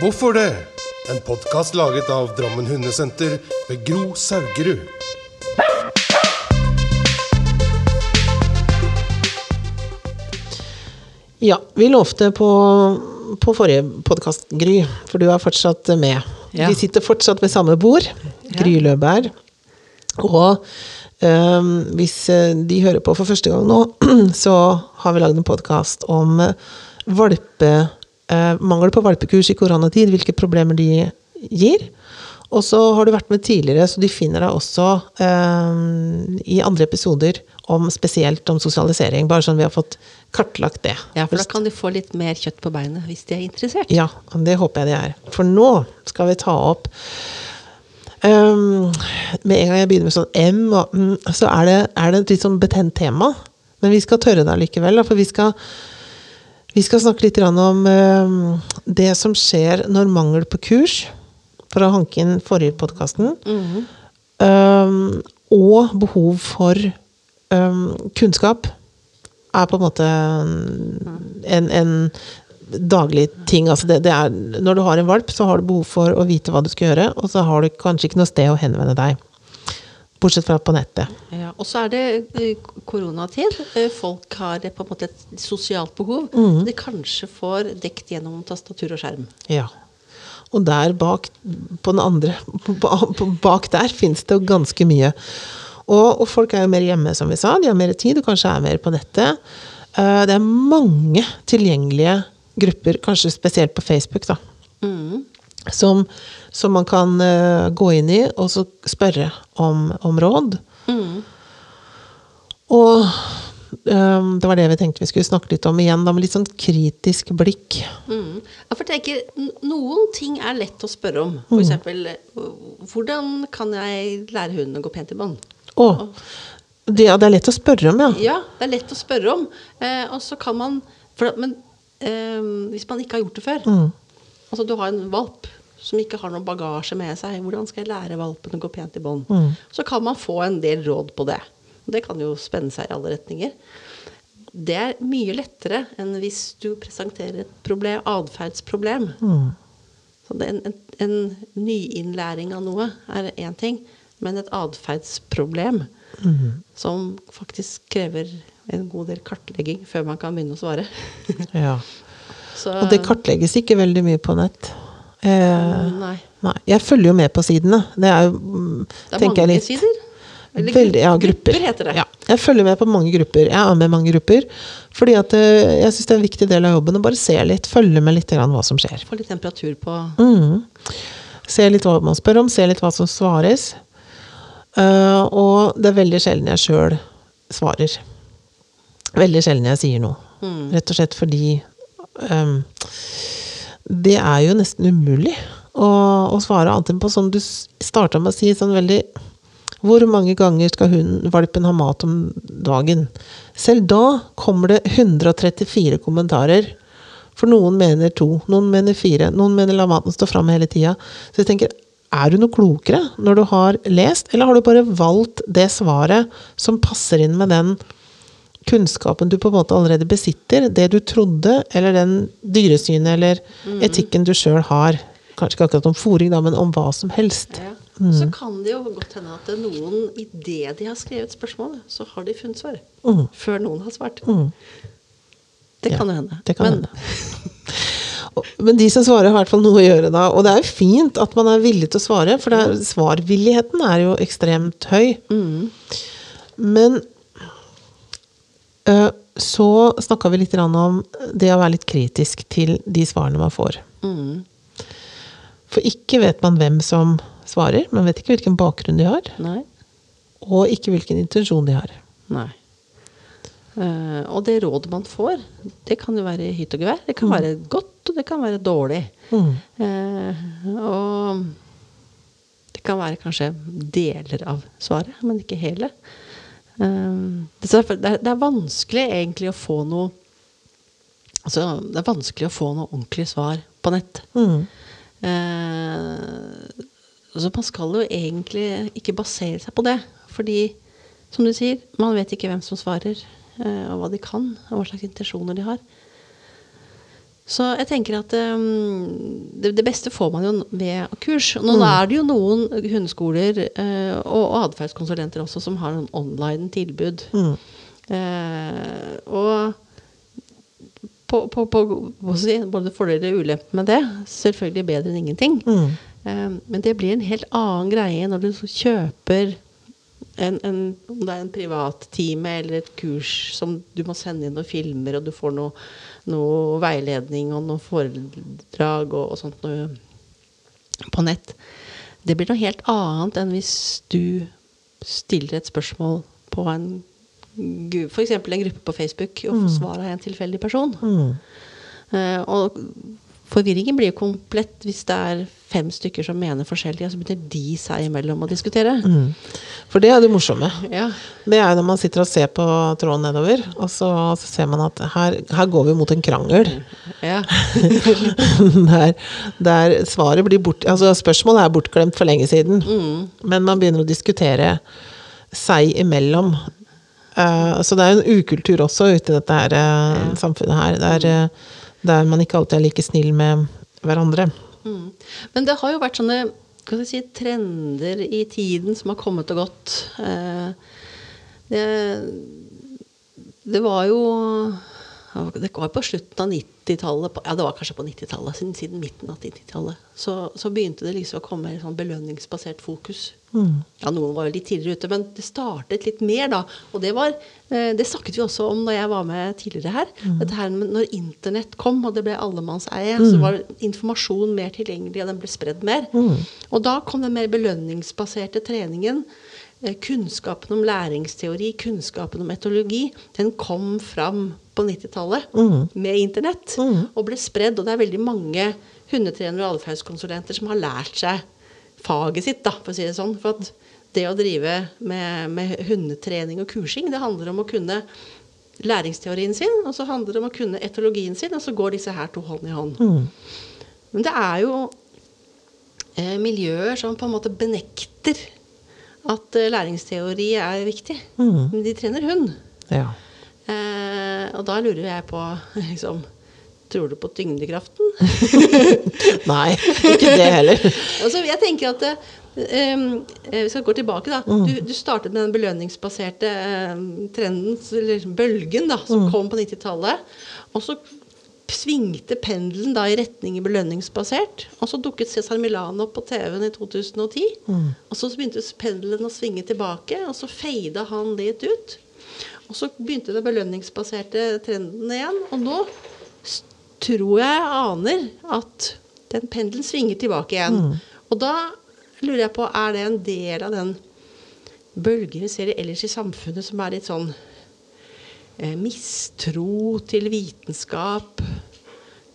Hvorfor det? En podkast laget av Drammen Hundesenter ved Gro Saugerud. Ja, vi lovte på, på forrige podkast, Gry, for du er fortsatt med. Ja. Vi sitter fortsatt ved samme bord, Gry Løberg. Og Um, hvis eh, de hører på for første gang nå, så har vi lagd en podkast om eh, valpe, eh, mangel på valpekurs i koronatid, hvilke problemer de gir. Og så har du vært med tidligere, så de finner deg også eh, i andre episoder om spesielt om sosialisering. Bare sånn vi har fått kartlagt det. Ja, for da kan de få litt mer kjøtt på beinet hvis de er interessert. Ja, det håper jeg de er. For nå skal vi ta opp um, Med en gang jeg begynner med sånn M, og, mm, så er det, er det et litt sånn betent tema. Men vi skal tørre det allikevel. For vi skal, vi skal snakke litt om um, det som skjer når mangel på kurs, for å hanke inn forrige podkasten, um, og behov for um, kunnskap er på en måte en, en daglig ting. Altså det, det er, når du har en valp, så har du behov for å vite hva du skal gjøre, og så har du kanskje ikke noe sted å henvende deg. Bortsett fra på nettet. Ja, og så er det eh, koronatid. Eh, Folk har på en måte et sosialt behov. Mm. De kanskje får dekt gjennom tastatur og skjerm. Ja. Og der bak, på den andre, bak der fins det jo ganske mye. Og, og folk er jo mer hjemme, som vi sa. De har mer tid, og kanskje er mer på nettet. Eh, det er mange tilgjengelige grupper, kanskje spesielt på Facebook, da. Som, som man kan eh, gå inn i, og så spørre om, om råd. Og um, det var det vi tenkte vi skulle snakke litt om igjen, da, med litt sånn kritisk blikk. Mm. Ja, for tenker, Noen ting er lett å spørre om. For eksempel, eh, hvordan kan jeg lære hunden å gå pent i bånd? Oh. det, ja, det er lett å spørre om, ja. Ja, det er lett å spørre om. Eh, og så kan man for, Men eh, hvis man ikke har gjort det før Altså du har en valp som ikke har noen bagasje med seg. Hvordan skal jeg lære valpen å gå pent i bånd? Så kan man få en del råd på det. Det kan jo spenne seg i alle retninger. Det er mye lettere enn hvis du presenterer et problem, atferdsproblem. Så det er en, en, nyinnlæring av noe er én ting, men et atferdsproblem som faktisk krever en god del kartlegging før man kan begynne å svare. ja. Så, Og det kartlegges ikke veldig mye på nett. Eh, Nei. nei. Jeg følger jo med på sidene. Det er jo mm, Det er mange litt- sider. Eller Veldig, ja, grupper, grupper. heter det. Ja, jeg følger med på mange grupper. Jeg er med i mange grupper. Fordi at eh, jeg syns det er en viktig del av jobben å bare se litt, følge med litt grann hva som skjer. Få litt temperatur på Mm. Se litt hva man spør om, se litt hva som svares. Uh, og det er veldig sjelden jeg sjøl svarer. Veldig sjelden jeg sier noe. Rett og slett fordi ehm, Det er jo nesten umulig å, å svare annet enn på som du starta med å si, sånn veldig Hvor mange ganger skal hunden, valpen ha mat om dagen? Selv da kommer det 134 kommentarer. For noen mener to, noen mener fire, noen mener la maten stå fram hele tida. Så jeg tenker, er du noe klokere når du har lest, eller har du bare valgt det svaret som passer inn med den kunnskapen du på en måte allerede besitter, det du trodde, eller den dyresynet eller etikken du sjøl har. Kanskje ikke akkurat om fòring, men om hva som helst. ja. Mm. Så kan det jo godt hende at noen i det de har skrevet spørsmålet, så har de funnet svar. Mm. Før noen har svart. Mm. Det kan jo hende. det kan Men hende. Men de som svarer, har i hvert fall noe å gjøre da. Og det er jo fint at man er villig til å svare, for det er, svarvilligheten er jo ekstremt høy. Men øh, så snakka vi litt om det å være litt kritisk til de svarene man får. mm, For ikke vet man hvem som svarer, man vet ikke hvilken bakgrunn de har, Nei. og ikke hvilken intensjon de har. Nei. Uh, og det rådet man får, det kan jo være hytt og gevær. Det kan være godt, og det kan være dårlig. Mm. Uh, og det kan være kanskje deler av svaret, men ikke hele. Eh, så det, er, det er vanskelig egentlig å få noe Altså, det er vanskelig å få noe ordentlig svar på nett. Mm. Eh, så man skal jo egentlig ikke basere seg på det. Fordi, som du sier, man vet ikke hvem som svarer, eh, og hva de kan, og hva slags intensjoner de har. Så jeg tenker at um, det, det beste får man jo ved kurs. Nå nå er det jo noen hundeskoler uh, og, og atferdskonsulenter også som har noen online tilbud. Eh, og på, på, på si, både fordeler og ulemper med det. Selvfølgelig bedre enn ingenting. Eh, men det blir en helt annen greie når du kjøper en, en, om det er en privattime eller et kurs som du må sende inn noen filmer, og du får noe, noe veiledning og noe foredrag og, og sånt noe på nett. Det blir noe helt annet enn hvis du stiller et spørsmål på en f.eks. en gruppe på Facebook og får svar av en tilfeldig person. Eh, og forvirringen blir jo komplett hvis det er fem stykker som mener forskjellig, og så begynner de seg imellom å diskutere. For det er det morsomme. Ja. Det er når man sitter og ser på tråden nedover, og så, så ser man at her, her går vi mot en krangel. Ja. der, der svaret blir bort Altså spørsmålet er bortglemt for lenge siden. Men man begynner å diskutere seg imellom. Uh, så det er en ukultur også ute i dette her, eh, samfunnet her, der, uh, der man ikke alltid er like snill med hverandre. Mm. Men det har jo vært sånne si, trender i tiden som har kommet og gått. Eh, det, det var jo Det var på slutten av 90-tallet Ja, det var kanskje på 90-tallet. Siden, siden midten av 90-tallet. Så, så begynte det liksom å komme et sånn belønningsbasert fokus. Ja, noen var jo litt tidligere ute, men det startet litt mer da. Og det var eh, Det snakket vi også om da jeg var med tidligere her. Dette her når internett kom, og det ble allemannseie, så var informasjon mer tilgjengelig, og den ble spredd mer. Og da kom den mer belønningsbaserte treningen. eh, Kunnskapen om læringsteori, kunnskapen om etologi, den kom fram på 90-tallet med internett. Og ble spredd. Og det er veldig mange hundetrenere og atferdskonsulenter som har lært seg faget sitt, da, for å si det sånn. For at det å drive med, med hundetrening og kursing, det handler om å kunne læringsteorien sin, og så handler det om å kunne etologien sin, og så går disse her to hånd i hånd. Men det er jo eh, miljøer som på en måte benekter at eh, læringsteori er viktig. Men de trener hund. Ja. Eh, og da lurer jeg på liksom, Tror du på tyngdekraften? Nei, ikke det heller. altså, jeg tenker at eh, Vi skal gå tilbake. da. Du, du startet med den belønningsbaserte um, trenden, eller liksom bølgen, da, som kom på 90-tallet. Og så svingte pendelen da i retning belønningsbasert. Og så dukket Cæsar Milano opp på TV-en i 2010. Og så begynte pendelen å svinge tilbake, og så feida han litt ut. Og så begynte den belønningsbaserte trenden igjen. Og nå tror jeg aner at den pendelen svinger tilbake igjen. Og da lurer jeg på, er det en del av den bølgen vi ser ellers i samfunnet som er litt sånn eh, mistro til vitenskap,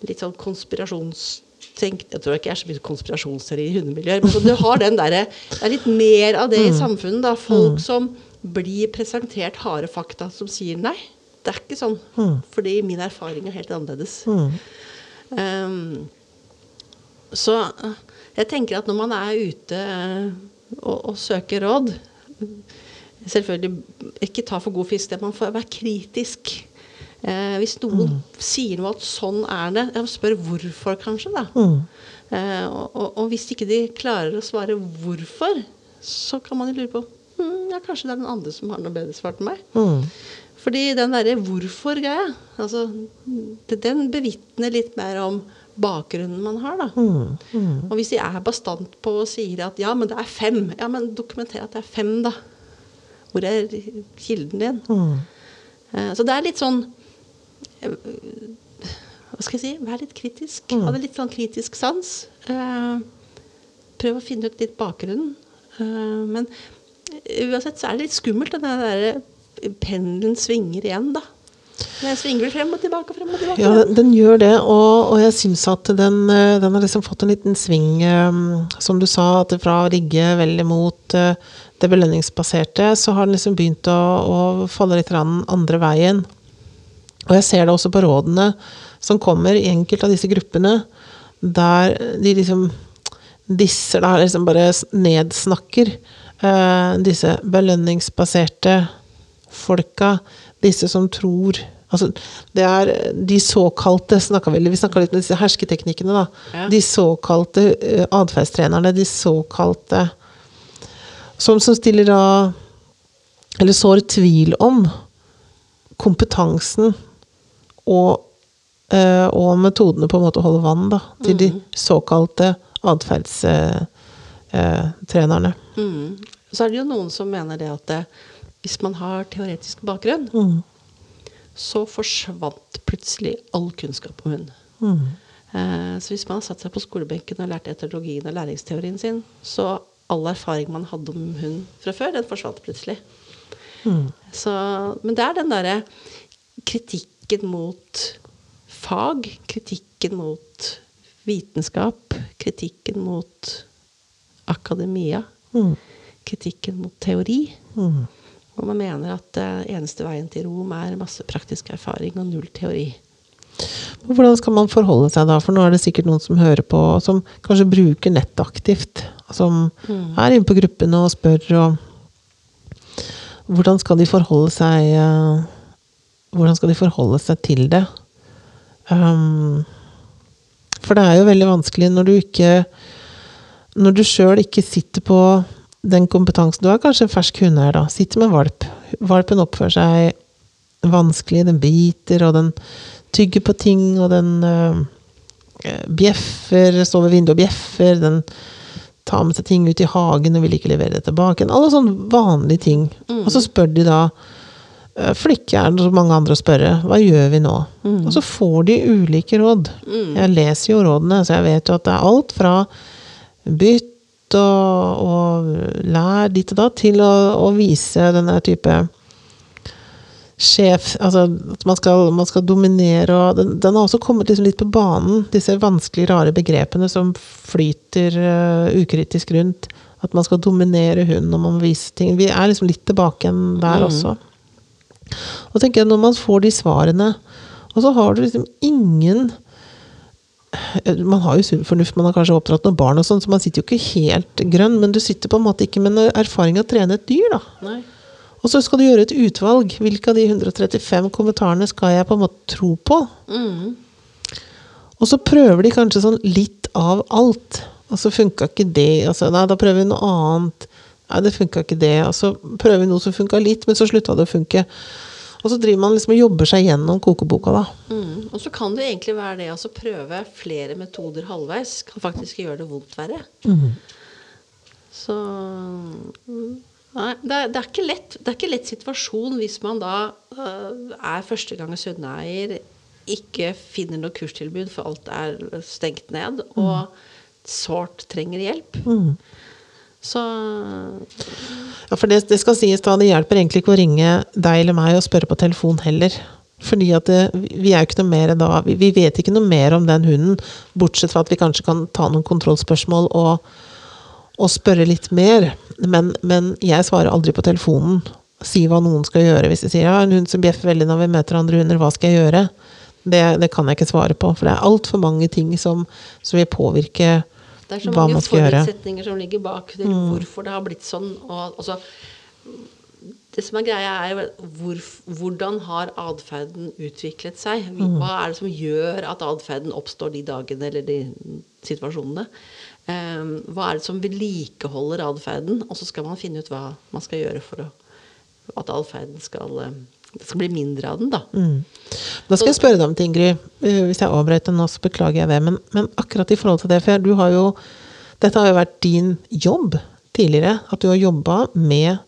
litt sånn konspirasjonstenk Jeg tror ikke det er så mye konspirasjonsteori i hundemiljøer, men du har den derre Det er litt mer av det i samfunnet, da. Folk som blir presentert harde fakta, som sier nei. Det er ikke sånn. Fordi min erfaring er helt annerledes. Um, så eh, jeg tenker at når man er ute eh, og, og søker råd Selvfølgelig ikke ta for god fisk, det man får være kritisk. Eh, hvis noen sier noe at sånn er det, jeg spør hvorfor, kanskje. da. Eh, og, og, og hvis ikke de klarer å svare hvorfor, så kan man jo lure på hm, ja, kanskje det er den andre som har noe bedre svar enn meg. Fordi den derre hvorfor-greia, altså, den bevitner litt mer om bakgrunnen man har. da. Og hvis de er bastant på og sier at ja, men det er fem, ja, men dokumenter at det er fem, da. Hvor er kilden din? Mm. Så det er litt sånn eh, Hva skal jeg si? Vær litt kritisk. Ha det litt sånn kritisk sans. Eh, Prøv å finne ut litt bakgrunnen. Eh, Men uansett så er det litt skummelt, den der pendelen svinger igjen, da. Den svinger vel frem og tilbake og frem og tilbake. Ja, den, gjør det, og, og jeg syns at den, eh, den har liksom fått en liten sving, eh, som du sa, at fra å rigge veldig mot eh, det belønningsbaserte, så har den liksom begynt å, å falle litt andre veien. Og jeg ser det også på rådene som kommer i enkelte av disse gruppene, der de liksom disser da, liksom bare nedsnakker uh, disse belønningsbaserte folka, disse som tror Altså, det er de såkalte snakket vi, Vi snakka litt om disse hersketeknikkene, da. Ja. De såkalte uh, atferdstrenerne, de såkalte som, som stiller da Eller sår tvil om kompetansen og, eh, og metodene på en måte å holde vann, da. Til de såkalte atferdstrenerne. Mm. Så er det jo noen som mener det at det, hvis man har teoretisk bakgrunn, Mm. så forsvant plutselig all kunnskap om hund. Mm. Eh, så hvis man har satt seg på skolebenken og lært etologien og læringsteorien sin, så all erfaring man hadde om hund fra før, den forsvant plutselig. Mm. Så, men det er den derre kritikken mot fag, kritikken mot vitenskap, kritikken mot akademia, Mm. kritikken mot teori. Mm. Og man mener at eh, eneste veien til Rom er masse praktisk erfaring og null teori. Hvordan skal man forholde seg da? For nå er det sikkert noen som hører på, som kanskje bruker nettet aktivt. Som er inne på gruppene og spør og Hvordan skal de forholde seg eh, Hvordan skal de forholde seg til det? Um, for det er jo veldig vanskelig når du ikke Når du sjøl ikke sitter på den kompetansen Du er kanskje en fersk hundeeier, da. Sitter med valp. Valpen oppfører seg vanskelig. Den biter, og den tygger på ting, og den øh, bjeffer, står ved vinduet og bjeffer. Den tar med seg ting ut i hagen og vil ikke levere det tilbake. Alle sånne vanlige ting. Og så spør de da øh, for det ikke er så mange andre å spørre. Hva gjør vi nå? Og så får de ulike råd. Jeg leser jo rådene, så jeg vet jo at det er alt fra bytt og, og lær ditt og datt, til å, å vise denne type sjef Altså at man skal, man skal dominere og den, den har også kommet liksom litt på banen, disse vanskelig rare begrepene som flyter uh, ukritisk rundt. At man skal dominere hunden når man viser ting. Vi er liksom litt tilbake igjen der også. Og tenker jeg, når man får de svarene, og så har du liksom ingen man har jo sunn fornuft, man har kanskje oppdratt noen barn, og sånn, så man sitter jo ikke helt grønn, men du sitter på en måte ikke med noen erfaring av å trene et dyr. da. Nei. Og så skal du gjøre et utvalg. Hvilke av de 135 kommentarene skal jeg på en måte tro på? Mm. Og så prøver de kanskje sånn litt av alt. Og så funka ikke det. Altså, nei, da prøver vi noe annet. Nei, det funka ikke det. Og så prøver vi noe som funka litt, men så slutta det å funke. Og så driver man liksom og jobber seg gjennom kokeboka, da. Mm. Og så kan det egentlig være det å prøve flere metoder halvveis kan faktisk gjøre det vondt verre. Så mm, Nei, det er, det, er ikke lett, det er ikke lett situasjon hvis man da uh, er førstegangs hundeeier, ikke finner noe kurstilbud, for alt er stengt ned, og sårt trenger hjelp. Så Ja, for det, det skal sies da, det hjelper egentlig ikke å ringe deg eller meg og spørre på telefon heller. Fordi at det, vi er jo ikke noe mer da, vi, vi vet ikke noe mer om den hunden, bortsett fra at vi kanskje kan ta noen kontrollspørsmål og, og spørre litt mer. Men, men jeg svarer aldri på telefonen. Si hva noen skal gjøre. Hvis de sier ja, en hund som bjeffer veldig når vi møter andre hunder, hva skal jeg gjøre? Det, det kan jeg ikke svare på, for det er altfor mange ting som, som vil påvirke det er så mange gjøre. forutsetninger som ligger bak til hvorfor det har blitt sånn. Og, altså, det som er greia, er jo hvor, hvordan har atferden utviklet seg? Hva er det som gjør at atferden oppstår de dagene eller de situasjonene? Um, hva er det som vedlikeholder atferden? Og så skal man finne ut hva man skal gjøre for å, at atferden skal, eh, det skal bli mindre av den. da. Da skal jeg spørre deg om ting, Gry. Eh, Hvis jeg avbrøt nå, så beklager jeg det. Men, men akkurat i forhold til det, for du har jo Dette har jo vært din jobb tidligere. At du har jobba med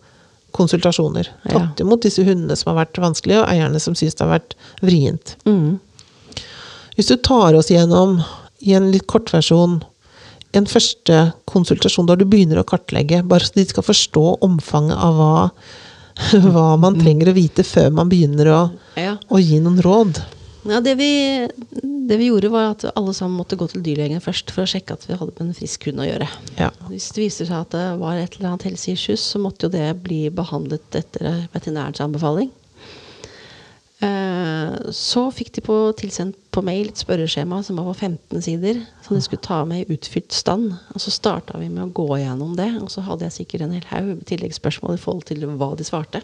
konsultasjoner. Tatt imot disse hundene som har vært vanskelige, og eierne som syns det har vært vrient. Hvis du tar oss gjennom, i en litt kort versjon, en første konsultasjon der du begynner å kartlegge, bare så de skal forstå omfanget av hva, hva man trenger å vite før man begynner å, Ja. å gi noen råd. Ja, det, vi, det vi gjorde, var at alle sammen måtte gå til dyrlegen først for å sjekke at vi hadde med en frisk hund å gjøre. Ja. Hvis det viser seg at det var et eller annet helseissues, så måtte jo det bli behandlet etter veterinærens anbefaling. Eh, Så fikk de på, tilsendt på mail et spørreskjema som var på 15 sider, som de skulle ta med i utfylt stand. Og så starta vi med å gå gjennom det, og så hadde jeg sikkert en hel haug med tilleggsspørsmål i forhold til hva de svarte.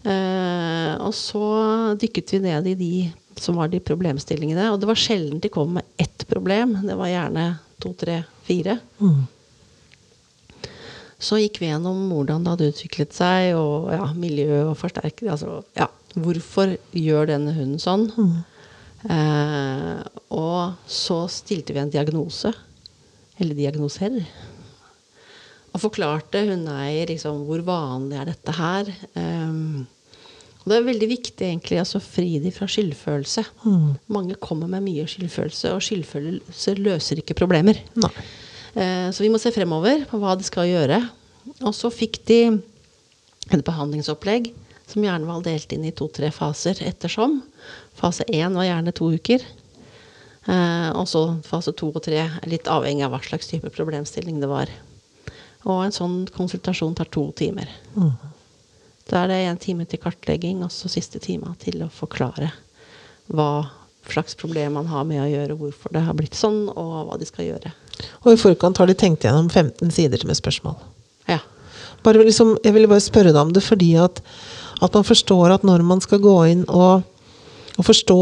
Eh, og så dykket vi ned i de som var de problemstillingene. Og det var sjelden de kom med ett problem. Det var gjerne to, tre, fire. Mm. Så gikk vi gjennom hvordan det hadde utviklet seg, og ja, miljø og forsterker altså, ja, Hvorfor gjør denne hunden sånn? Eh, og så stilte vi en diagnose. Eller diagnoser. Og forklarte hundeeier liksom, hvor vanlig er dette her. Um, og det er veldig viktig egentlig altså fri de fra skyldfølelse. Mange kommer med mye skyldfølelse, og skyldfølelse løser ikke problemer. Eh, så vi må se fremover på hva de skal gjøre. Og så fikk de et behandlingsopplegg som gjerne var delt inn i to-tre faser ettersom. Fase én var gjerne to uker. Eh, og så fase to og tre, litt avhengig av hva slags type problemstilling det var. Og en sånn konsultasjon tar to timer. Da er det en time til kartlegging, og så siste time til å forklare hva slags problem man har med å gjøre, hvorfor det har blitt sånn, og hva de skal gjøre. Og i forkant har de tenkt gjennom 15 sider med spørsmål. Ja. Bare liksom, jeg ville bare spørre deg om det fordi at, at man forstår at når man skal gå inn og, og forstå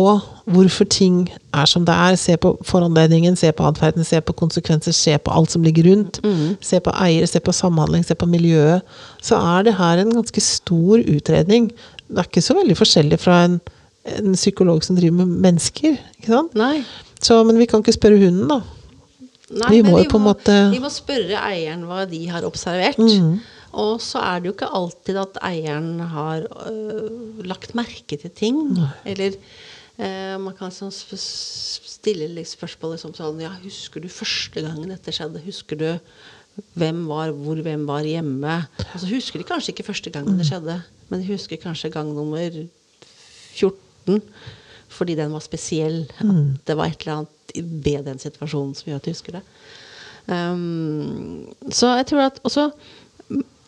hvorfor ting er som det er, se på foranledningen, se på atferden, se på konsekvenser, se på alt som ligger rundt, se på eier, se på samhandling, se på miljøet, så er det her en ganske stor utredning. Det er ikke så veldig forskjellig fra en, en psykolog som driver med mennesker. ikke sant? Nei. Så, men vi kan ikke spørre hunden, da. Nei, Vi må på en måte- Mm. Vi må spørre eieren hva de har observert. Og så er det jo ikke alltid at eieren har øh, lagt merke til ting. Eller øh, man kan sånn stille litt spørsmål liksom sånn Ja, husker du første gangen dette skjedde? Husker du hvem var hvor, hvem var hjemme? Altså husker de kanskje ikke første gangen Mm. det skjedde, men de husker kanskje gang nummer 14 fordi den var spesiell. Mm. det var et eller annet ved den situasjonen som gjør at de husker det. Um, så jeg tror at også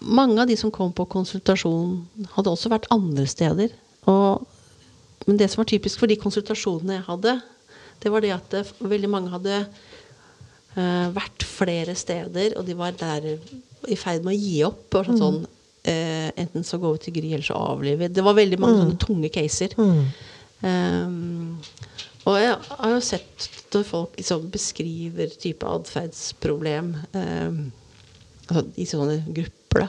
mange av de som kom på konsultasjon, hadde også vært andre steder. Og, men det som var typisk for de konsultasjonene jeg hadde, det var det at det, veldig mange hadde uh, vært flere steder, og de var der i ferd med å gi opp. Og sånn, sånn, uh, enten så går vi til Gry, eller så avliver vi. Det var veldig mange sånne tunge caser. Um, og jeg har jo sett når folk liksom beskriver type atferdsproblem um, altså i sånne grupper, da.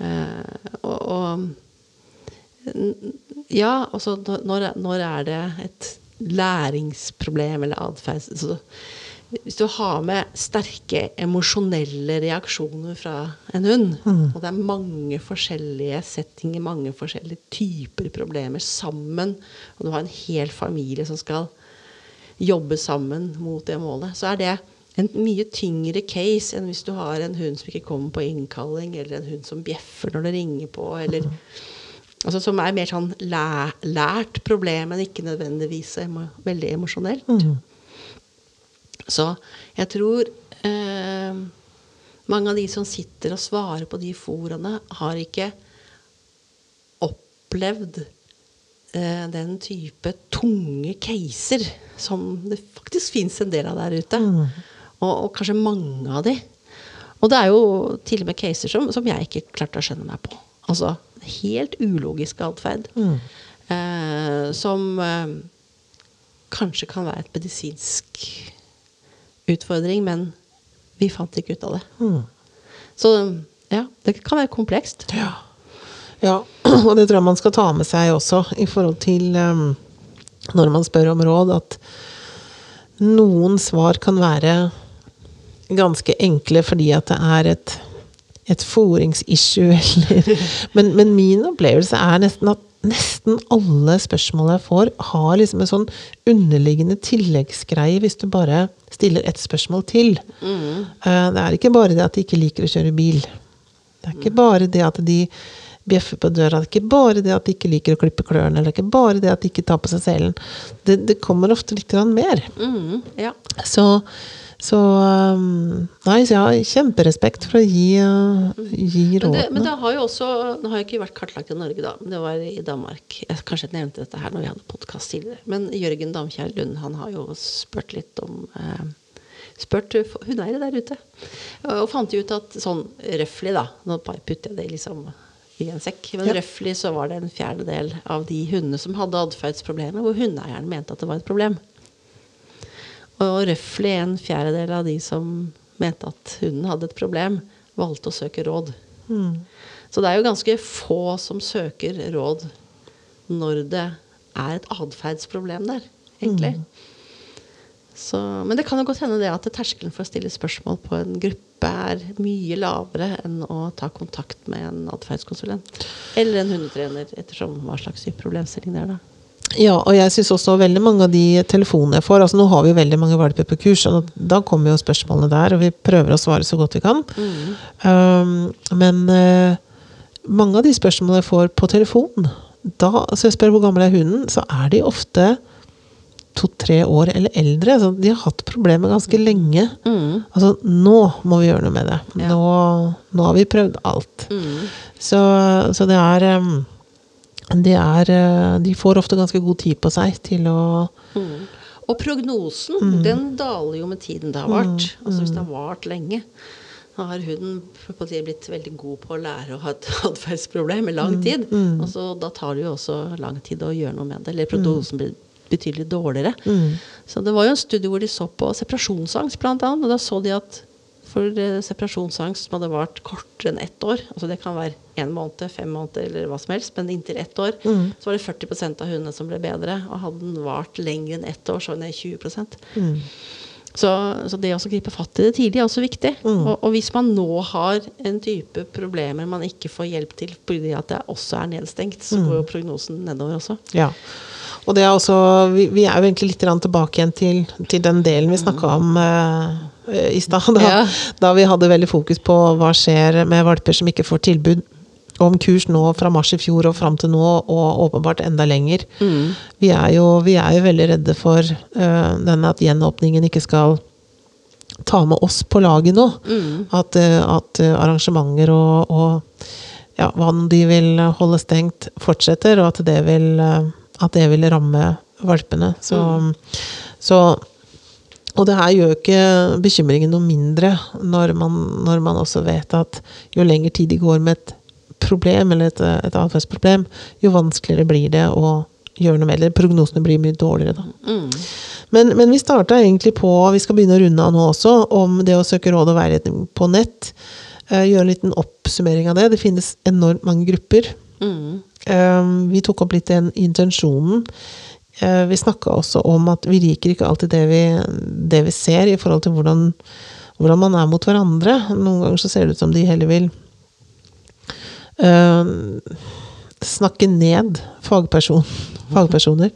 Eh, og, og Ja, altså når- når, når er det et læringsproblem eller atferds... Altså, hvis du har med sterke emosjonelle reaksjoner fra en hund, og det er mange forskjellige settinger, mange forskjellige typer problemer sammen, og du har en hel familie som skal jobbe sammen mot det målet, så er det en mye tyngre case enn hvis du har en hund som ikke kommer på innkalling, eller en hund som bjeffer når det ringer på, eller altså Som er mer sånn læ lært problem, men ikke nødvendigvis emo veldig emosjonelt. Så jeg tror eh, mange av de som sitter og svarer på de foraene, har ikke opplevd eh, den type tunge caser som det faktisk fins en del av der ute. Og, og kanskje mange av de. Og det er jo til og med caser som, som jeg ikke klarte å skjønne meg på. Altså helt ulogisk atferd. Eh, som eh, kanskje kan være et medisinsk utfordring, men vi fant ikke ut av det. Så ja, det kan være komplekst. Ja. ja, og det tror jeg man skal ta med seg også i forhold til um, når man spør om råd, at noen svar kan være ganske enkle fordi at det er et, et foringsissue, eller men, men min opplevelse er nesten at nesten alle spørsmål jeg får, har liksom en sånn underliggende tilleggsgreie hvis du bare stiller ett spørsmål til. Mm. Det er ikke bare det at de ikke liker å kjøre bil. Det er ikke bare det at de bjeffer på døra. Det er ikke bare det at de ikke liker å klippe klørne. Eller det er ikke bare det at de ikke tar på seg selen. Det, det kommer ofte litt mer. Mm, ja. Så, så um, Nei, så jeg har kjemperespekt for å gi, uh, gi Men det, men det har jo også Det har jo ikke vært kartlagt i Norge, da. Men det var i Danmark. Jeg kanskje jeg nevnte dette her når vi hadde podkast tidligere. Men Jørgen Damkjær Lund han har jo spurt litt om eh, Spurt hundeeiere der ute. Og fant ut at sånn røftlig, da Nå bare putter jeg det liksom i en sekk. Men Ja. røftlig så var det en fjerdedel av de hundene som hadde atferdsproblemer, hvor hundeeieren mente at det var et problem. Og røftlig en fjerdedel av de som mente at hunden hadde et problem, valgte å søke råd. Så det er jo ganske få som søker råd når det er et atferdsproblem der, egentlig. Så, men det kan jo godt hende det at terskelen for å stille spørsmål på en gruppe er mye lavere enn å ta kontakt med en atferdskonsulent. Eller en hundetrener, ettersom hva slags problemstilling det er, da. Ja, og jeg syns også veldig mange av de telefonene jeg får altså Nå har vi jo veldig mange valper på kurs, og da kommer jo spørsmålene der, og vi prøver å svare så godt vi kan. Um, men uh, mange av de spørsmålene jeg får på telefon, da så jeg spør hvor gammel er hunden, så er de ofte to-tre år eller eldre. Så de har hatt problemer ganske lenge. Altså, nå må vi gjøre noe med det. Ja. Nå, nå har vi prøvd alt. Så, så det er um, det er eh, De får ofte ganske god tid på seg til å Og prognosen, den daler jo med tiden det har vart. Altså hvis det har vart lenge. Da har huden blitt veldig god på å lære å ha et atferdsproblem i lang tid. Og så da tar det jo også lang tid å gjøre noe med det. Eller prognosen blir betydelig dårligere. Så det var jo en studie hvor de så på separasjonsangst, blant annet. Og da så de at for eh, separasjonsangst som hadde vart kortere enn ett år, altså det kan være én måned, fem måneder eller hva som helst, men inntil ett år, så var det 40% av hundene som ble bedre. Og hadde den vart lenger enn ett år, så var det ned mm. 20 så, så det å gripe fatt i det tidlig er også viktig. Og, og hvis man nå har en type problemer man ikke får hjelp til fordi at det også er nedstengt, så går jo prognosen nedover også. Ja. Og det er også, vi, vi er jo egentlig litt tilbake igjen til, til den delen vi snakka om eh, i stad. Da, Ja. da vi hadde veldig fokus på hva skjer med valper som ikke får tilbud om kurs nå fra mars i fjor og fram til nå, og åpenbart enda lenger. Vi, er jo, vi er jo veldig redde for uh, denne at gjenåpningen ikke skal ta med oss på laget nå. At, eh, at eh, arrangementer og, og ja, hva de vil holde stengt, fortsetter, og at det vil, eh, at det vil ramme valpene. Så, så Og det her gjør ikke bekymringen noe mindre når man, når man også vet at jo lengre tid de går med et problem, eller et, et atferdsproblem, jo vanskeligere blir det å gjøre noe med det. Prognosene blir mye dårligere da. Men, men vi starta egentlig på, vi skal begynne å runde av nå også, om det å søke råd og veiledning på nett. Eh, gjøre en liten oppsummering av det. Det finnes enormt mange grupper. Mm. vi tok opp litt den intensjonen. Eh, vi snakka også om at vi liker ikke alltid det vi, det vi ser, i forhold til hvordan, hvordan man er mot hverandre. Noen ganger så ser det ut som de heller vil uh, snakke ned fagperson, fagpersoner.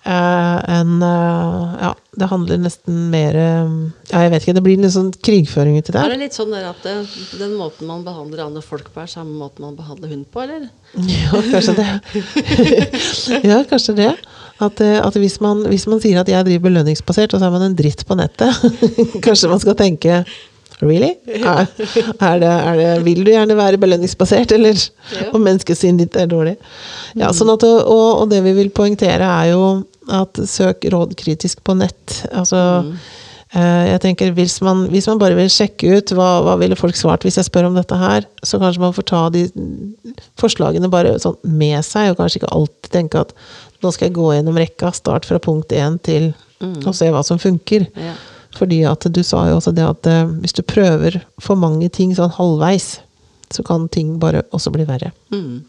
Uh, enn uh, Ja, det handler nesten mer uh, Ja, jeg vet ikke. Det blir litt sånn krigføring uti Er det litt sånn der at det, den måten man behandler andre folk på, er samme måten man behandler hund på, eller? Ja, kanskje det. ja, kanskje det. At, eh, at hvis, man, hvis man sier at jeg driver belønningsbasert, og så er man en dritt på nettet, kanskje man skal tenke Really? Er, er det, er det, vil du gjerne være belønningsbasert, eller Ja. om menneskesynet ditt er dårlig? Ja, sånn at, og, og det vi vil poengtere, er jo at søk råd kritisk på nett. Altså, mm. jeg tenker hvis man, hvis man bare vil sjekke ut hva, hva ville folk svart hvis jeg spør om dette her, så kanskje man får ta de forslagene bare sånn med seg, og kanskje ikke alltid tenke at nå skal jeg gå gjennom rekka, start fra punkt én til og se hva som funker. Ja. Fordi at du sa jo også det at eh, hvis du prøver for mange ting sånn halvveis, så kan ting bare også bli verre. Mm.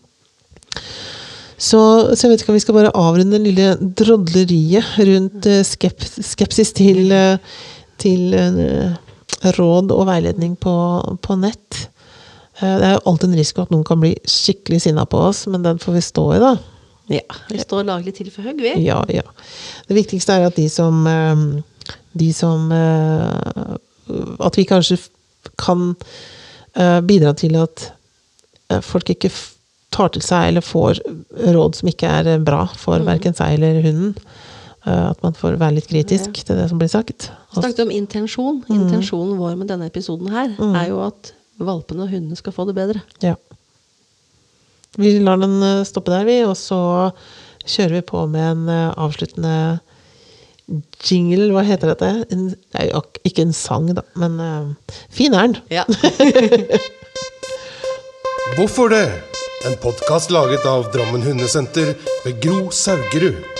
Så, så jeg vet ikke om vi skal bare avrunde det lille drodleriet rundt eh, skep, skepsis til, eh, til råd og veiledning på, på nett. Eh, Det er jo alltid en risiko at noen kan bli skikkelig sinna på oss, men den får vi stå i, da. Ja. Vi står laglig til for hugg, vi. Ja, ja. Det viktigste er at de som eh, De som eh, At vi kanskje kan eh, bidra til at eh, folk ikke tar til seg eller får råd som ikke er bra for verken seg eller hunden. At man får være litt kritisk til det som blir sagt. Vi Snakket om intensjon. Intensjonen vår med denne episoden her er jo at valpene og hundene skal få det bedre. Ja. Vi lar den eh, stoppe der, vi, og så kjører vi på med en eh, avsluttende jingle. Hva heter dette? En, det er jo ikke en sang, da, men uh, fin er den. Ja. Hvorfor det? En podkast laget av Drammen Hundesenter ved Gro Saugerud.